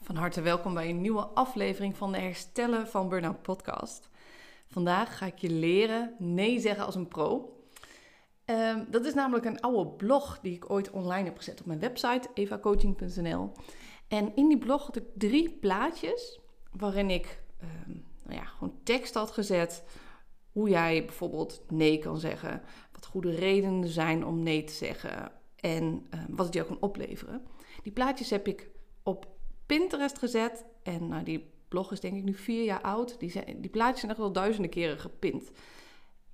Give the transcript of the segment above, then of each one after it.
Van harte welkom bij een nieuwe aflevering van de Herstellen van Burnout podcast. Vandaag ga ik je leren nee zeggen als een pro. Ehm, dat is namelijk een oude blog die ik ooit online heb gezet op mijn website evacoaching.nl. En in die blog had ik drie plaatjes waarin ik ehm, nou ja, gewoon tekst had gezet. Hoe jij bijvoorbeeld nee kan zeggen. Wat goede redenen zijn om nee te zeggen. En ehm, wat het ook kan opleveren. Die plaatjes heb ik op Pinterest gezet. En nou, die blog is denk ik nu vier jaar oud. Die, zijn, die plaatjes zijn echt wel duizenden keren gepint.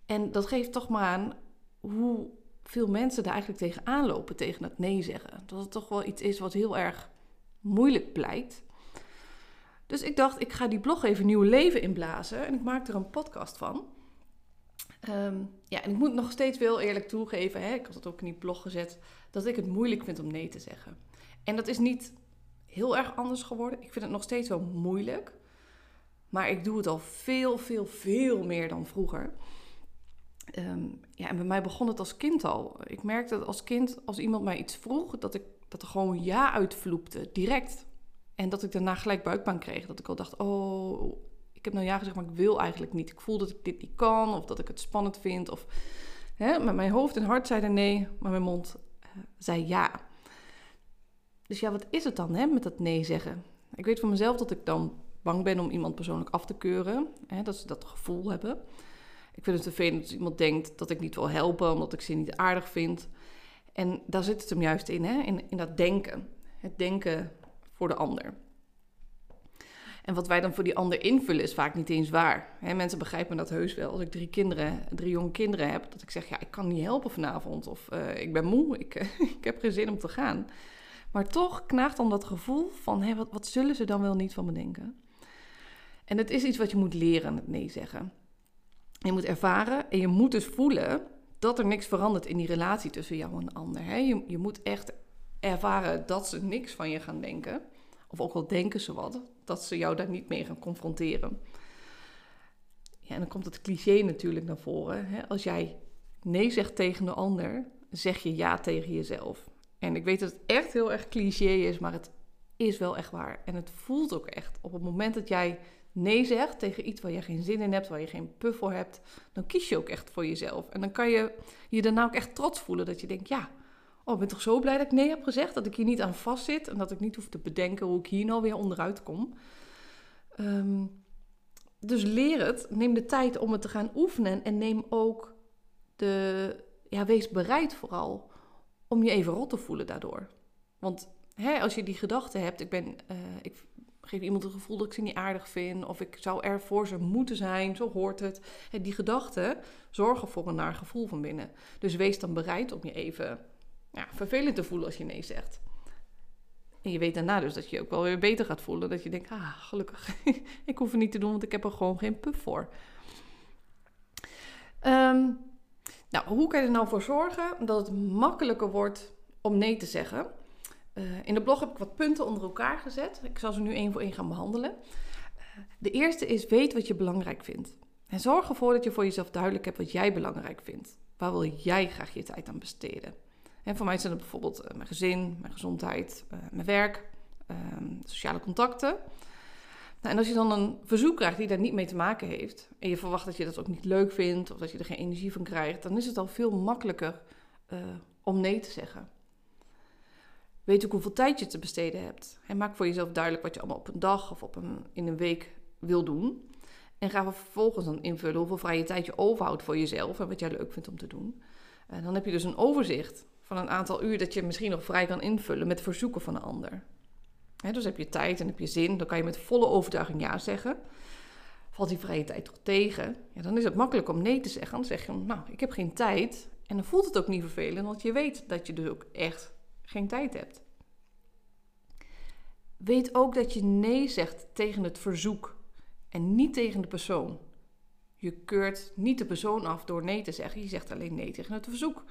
En dat geeft toch maar aan hoe veel mensen daar eigenlijk tegenaan lopen tegen het nee zeggen. Dat het toch wel iets is wat heel erg moeilijk blijkt. Dus ik dacht, ik ga die blog even nieuw leven inblazen en ik maak er een podcast van. Ehm, ja, en ik moet nog steeds wel eerlijk toegeven, hè, ik had het ook in die blog gezet, dat ik het moeilijk vind om nee te zeggen. En dat is niet heel erg anders geworden. Ik vind het nog steeds wel moeilijk. Maar ik doe het al veel, veel, veel meer dan vroeger. Ehm, ja, en bij mij begon het als kind al. Ik merkte dat als kind, als iemand mij iets vroeg, dat, ik, dat er gewoon ja uitvloepte, direct. En dat ik daarna gelijk buikpijn kreeg. Dat ik al dacht, oh, ik heb nou ja gezegd, maar ik wil eigenlijk niet. Ik voel dat ik dit niet kan, of dat ik het spannend vind. Of, hè, mijn hoofd en hart zeiden nee, maar mijn mond uh, zei ja. Dus ja, wat is het dan hè, met dat nee zeggen? Ik weet van mezelf dat ik dan bang ben om iemand persoonlijk af te keuren. Hè, dat ze dat gevoel hebben. Ik vind het vervelend als iemand denkt dat ik niet wil helpen omdat ik ze niet aardig vind. En daar zit het hem juist in, hè? In, in dat denken. Het denken voor de ander. En wat wij dan voor die ander invullen is vaak niet eens waar. Hè, mensen begrijpen dat heus wel. Als ik drie kinderen, drie jonge kinderen heb, dat ik zeg, ja, ik kan niet helpen vanavond. Of uh, ik ben moe, ik, ik heb geen zin om te gaan. Maar toch knaagt dan dat gevoel van, hé, wat, zullen ze dan wel niet van me denken? En het is iets wat je moet leren, het nee zeggen. Je moet ervaren en je moet dus voelen dat er niks verandert in die relatie tussen jou en de ander. Je, je moet echt ervaren dat ze niks van je gaan denken. Of ook al denken ze wat, dat ze jou daar niet mee gaan confronteren. Ja, en dan komt het cliché natuurlijk naar voren. Hè? Als jij nee zegt tegen de ander, zeg je ja tegen jezelf. En ik weet dat het echt heel erg cliché is, maar het is wel echt waar. En het voelt ook echt. Op het moment dat jij nee zegt tegen iets waar je geen zin in hebt, waar je geen puff voor hebt, dan kies je ook echt voor jezelf. En dan kan je je daarna ook echt trots voelen dat je denkt, ja, oh, ik ben toch zo blij dat ik nee heb gezegd, dat ik hier niet aan vastzit en dat ik niet hoef te bedenken hoe ik hier nou weer onderuit kom. Ehm, dus leer het, neem de tijd om het te gaan oefenen en neem ook de, ja, wees bereid vooral om je even rot te voelen daardoor. Want hè, als je die gedachte hebt, ik ben, uh, ik geef iemand het gevoel dat ik ze niet aardig vind. Of ik zou er voor ze moeten zijn. Zo hoort het. Die gedachten zorgen voor een naar gevoel van binnen. Dus wees dan bereid om je even ja, vervelend te voelen als je nee zegt. En je weet daarna dus dat je je ook wel weer beter gaat voelen. Dat je denkt, ah, gelukkig. ik hoef het niet te doen, want ik heb er gewoon geen puff voor. Um, nou, hoe kan je er nou voor zorgen dat het makkelijker wordt om nee te zeggen? Uh, in de blog heb ik wat punten onder elkaar gezet. Ik zal ze nu één voor één gaan behandelen. Uh, de eerste is weet wat je belangrijk vindt. En zorg ervoor dat je voor jezelf duidelijk hebt wat jij belangrijk vindt. Waar wil jij graag je tijd aan besteden? En voor mij zijn het bijvoorbeeld uh, mijn gezin, mijn gezondheid, mijn werk, ehm, sociale contacten. Nou, en als je dan een verzoek krijgt die daar niet mee te maken heeft, en je verwacht dat je dat ook niet leuk vindt, of dat je er geen energie van krijgt, dan is het al veel makkelijker om nee te zeggen. Weet ook hoeveel tijd je te besteden hebt. En maak voor jezelf duidelijk wat je allemaal op een dag of op een, in een week wil doen. En ga vervolgens dan invullen hoeveel vrije tijd je overhoudt voor jezelf en wat jij leuk vindt om te doen. En dan heb je dus een overzicht van een aantal uur dat je misschien nog vrij kan invullen met verzoeken van een ander. dus heb je tijd en heb je zin, dan kan je met volle overtuiging ja zeggen. Valt die vrije tijd toch tegen, ja, dan is het makkelijk om nee te zeggen. Dan zeg je, nou, ik heb geen tijd. En dan voelt het ook niet vervelend, want je weet dat je dus ook echt geen tijd hebt. Weet ook dat je nee zegt tegen het verzoek en niet tegen de persoon. Je keurt niet de persoon af door nee te zeggen, je zegt alleen nee tegen het verzoek.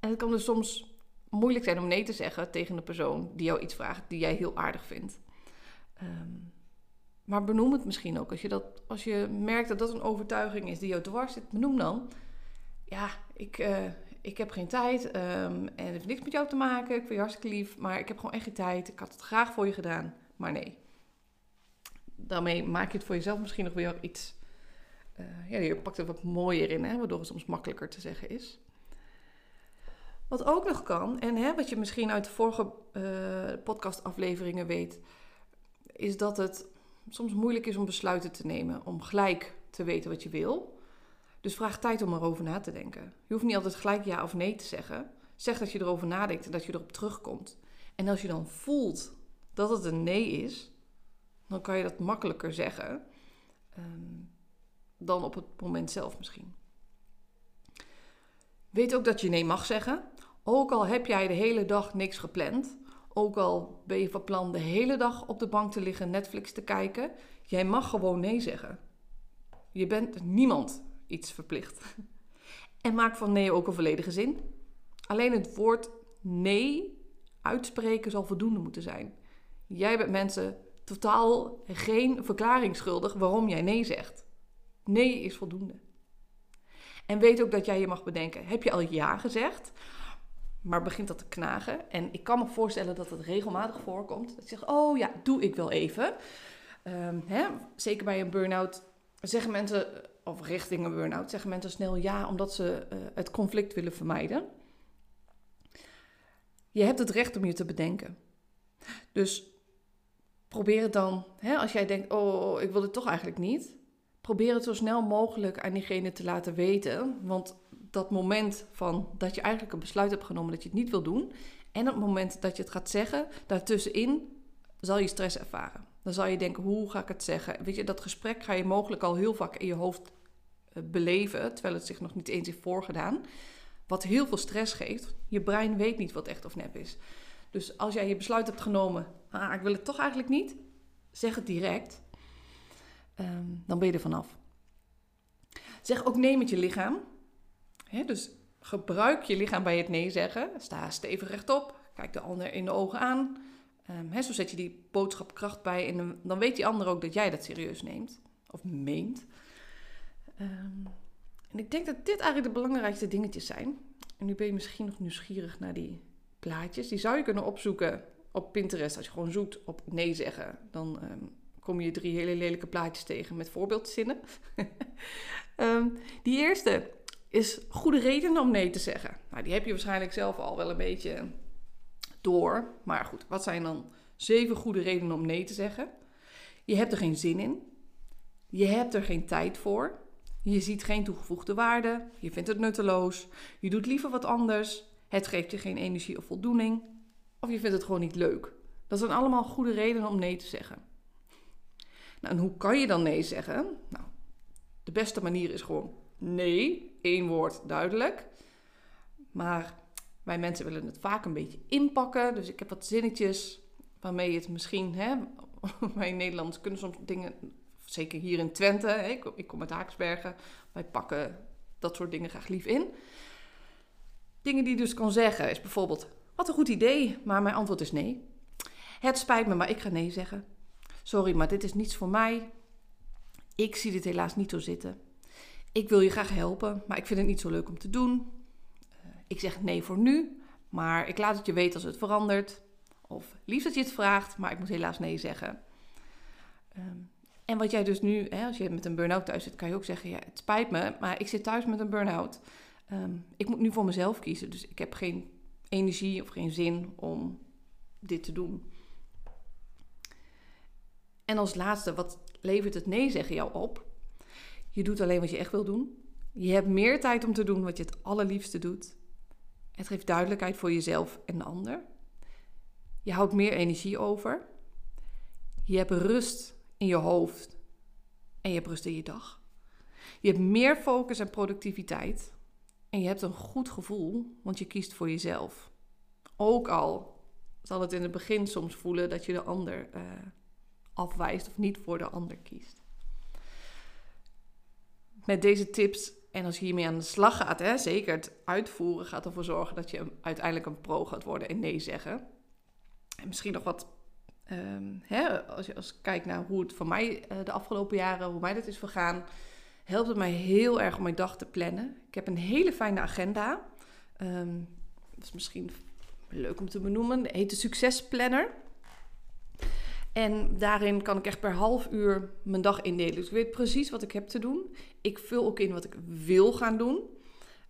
En het kan dus soms moeilijk zijn om nee te zeggen tegen de persoon die jou iets vraagt die jij heel aardig vindt. Um, Maar benoem het misschien ook. Als je, dat, als je merkt dat dat een overtuiging is die jou dwars zit, benoem dan. Ja, ik, uh, ik heb geen tijd um, en het heeft niks met jou te maken. Ik vind je hartstikke lief, maar ik heb gewoon echt geen tijd. Ik had het graag voor je gedaan, maar nee. Daarmee maak je het voor jezelf misschien nog weer iets... Uh, ja, je pakt er wat mooier in, hè, waardoor het soms makkelijker te zeggen is. Wat ook nog kan, en hè, wat je misschien uit de vorige uh, podcastafleveringen weet, is dat het soms moeilijk is om besluiten te nemen, om gelijk te weten wat je wil. Dus vraag tijd om erover na te denken. Je hoeft niet altijd gelijk ja of nee te zeggen. Zeg dat je erover nadenkt en dat je erop terugkomt. En als je dan voelt dat het een nee is, dan kan je dat makkelijker zeggen um, dan op het moment zelf misschien. Weet ook dat je nee mag zeggen. Ook al heb jij de hele dag niks gepland, ook al ben je van plan de hele dag op de bank te liggen, Netflix te kijken, jij mag gewoon nee zeggen. Je bent niemand iets verplicht. En maak van nee ook een volledige zin. Alleen het woord nee uitspreken zal voldoende moeten zijn. Jij bent mensen totaal geen verklaring schuldig waarom jij nee zegt. Nee is voldoende. En weet ook dat jij je mag bedenken: heb je al ja gezegd? Maar begint dat te knagen? En ik kan me voorstellen dat het regelmatig voorkomt. Dat je zegt: Oh ja, doe ik wel even. Um, hè? Zeker bij een burn-out zeggen mensen, of richting een burn-out, zeggen mensen snel ja omdat ze uh, het conflict willen vermijden. Je hebt het recht om je te bedenken. Dus probeer het dan, hè, als jij denkt, oh, ik wil het toch eigenlijk niet. Probeer het zo snel mogelijk aan diegene te laten weten. Want dat moment van dat je eigenlijk een besluit hebt genomen dat je het niet wil doen. En het moment dat je het gaat zeggen, daartussenin zal je stress ervaren. Dan zal je denken, hoe ga ik het zeggen? Weet je, dat gesprek ga je mogelijk al heel vaak in je hoofd eh, beleven, terwijl het zich nog niet eens heeft voorgedaan. Wat heel veel stress geeft. Je brein weet niet wat echt of nep is. Dus als jij je besluit hebt genomen, ah, ik wil het toch eigenlijk niet, zeg het direct. Ehm, dan ben je er vanaf. Zeg ook nee met je lichaam. Dus gebruik je lichaam bij het nee zeggen. Sta stevig rechtop. Kijk de ander in de ogen aan. Um, zo zet je die boodschap kracht bij. En dan weet die ander ook dat jij dat serieus neemt. Of meent. Um, en ik denk dat dit eigenlijk de belangrijkste dingetjes zijn. En nu ben je misschien nog nieuwsgierig naar die plaatjes. Die zou je kunnen opzoeken op Pinterest. Als je gewoon zoekt op nee zeggen, dan um, kom je drie hele lelijke plaatjes tegen met voorbeeldzinnen. die eerste is goede redenen om nee te zeggen. Nou, die heb je waarschijnlijk zelf al wel een beetje door. Maar goed, wat zijn dan zeven goede redenen om nee te zeggen? Je hebt er geen zin in. Je hebt er geen tijd voor. Je ziet geen toegevoegde waarde. Je vindt het nutteloos. Je doet liever wat anders. Het geeft je geen energie of voldoening. Of je vindt het gewoon niet leuk. Dat zijn allemaal goede redenen om nee te zeggen. Nou, en hoe kan je dan nee zeggen? Nou, de beste manier is gewoon nee, één woord duidelijk. Maar wij mensen willen het vaak een beetje inpakken. Dus ik heb wat zinnetjes waarmee het misschien, hè, wij Nederlanders kunnen soms dingen, zeker hier in Twente, hè, ik, ik kom uit Haaksbergen, wij pakken dat soort dingen graag lief in. Dingen die je dus kan zeggen is bijvoorbeeld, wat een goed idee, maar mijn antwoord is nee. Het spijt me, maar ik ga nee zeggen. Sorry, maar dit is niets voor mij. Ik zie dit helaas niet zo zitten. Ik wil je graag helpen, maar ik vind het niet zo leuk om te doen. Eh, ik zeg nee voor nu, maar ik laat het je weten als het verandert. Of liefst dat je het vraagt, maar ik moet helaas nee zeggen. Ehm, en wat jij dus nu, hè, als je met een burn-out thuis zit, kan je ook zeggen: ja, het spijt me, maar ik zit thuis met een burn-out. Ehm, ik moet nu voor mezelf kiezen, dus ik heb geen energie of geen zin om dit te doen. En als laatste, wat levert het nee zeggen jou op? Je doet alleen wat je echt wil doen. Je hebt meer tijd om te doen wat je het allerliefste doet. Het geeft duidelijkheid voor jezelf en de ander. Je houdt meer energie over. Je hebt rust in je hoofd en je hebt rust in je dag. Je hebt meer focus en productiviteit. En je hebt een goed gevoel, want je kiest voor jezelf. Ook al zal het in het begin soms voelen dat je de ander uh, afwijst of niet voor de ander kiest. Met deze tips en als je hiermee aan de slag gaat, hè, zeker het uitvoeren gaat ervoor zorgen dat je uiteindelijk een pro gaat worden en nee zeggen. En misschien nog wat ehm, hè, als je als kijkt naar hoe het voor mij uh, de afgelopen jaren, hoe mij dat is vergaan, helpt het mij heel erg om mijn dag te plannen. Ik heb een hele fijne agenda. Um, dat is misschien leuk om te benoemen. Het heet de Succesplanner. En daarin kan ik echt per half uur mijn dag indelen. Dus ik weet precies wat ik heb te doen. Ik vul ook in wat ik wil gaan doen.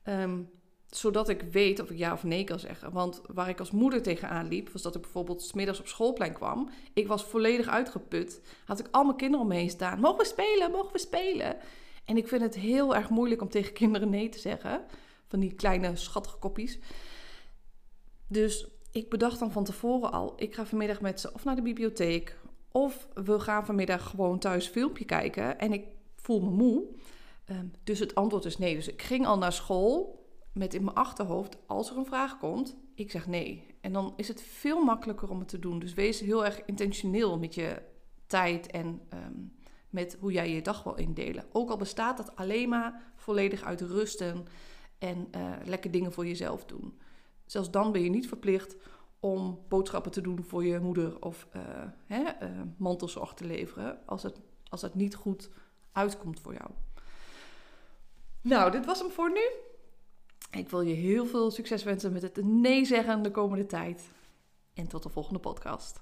Um, zodat ik weet of ik ja of nee kan zeggen. Want waar ik als moeder tegenaan liep, was dat ik bijvoorbeeld smiddags op schoolplein kwam. Ik was volledig uitgeput. Had ik al mijn kinderen omheen staan. Mogen we spelen? Mogen we spelen? En ik vind het heel erg moeilijk om tegen kinderen nee te zeggen. Van die kleine schattige koppies. Dus ik bedacht dan van tevoren al, ik ga vanmiddag met ze of naar de bibliotheek. Of we gaan vanmiddag gewoon thuis filmpje kijken. En ik voel me moe. Ehm, dus het antwoord is nee. Dus ik ging al naar school met in mijn achterhoofd, als er een vraag komt, ik zeg nee. En dan is het veel makkelijker om het te doen. Dus wees heel erg intentioneel met je tijd en ehm, met hoe jij je dag wil indelen. Ook al bestaat dat alleen maar volledig uit rusten en uh, lekker dingen voor jezelf doen. Zelfs dan ben je niet verplicht om boodschappen te doen voor je moeder of uh, hè, uh, mantelzorg te leveren als het, als het niet goed uitkomt voor jou. Nou, dit was hem voor nu. Ik wil je heel veel succes wensen met het nee zeggen de komende tijd. En tot de volgende podcast.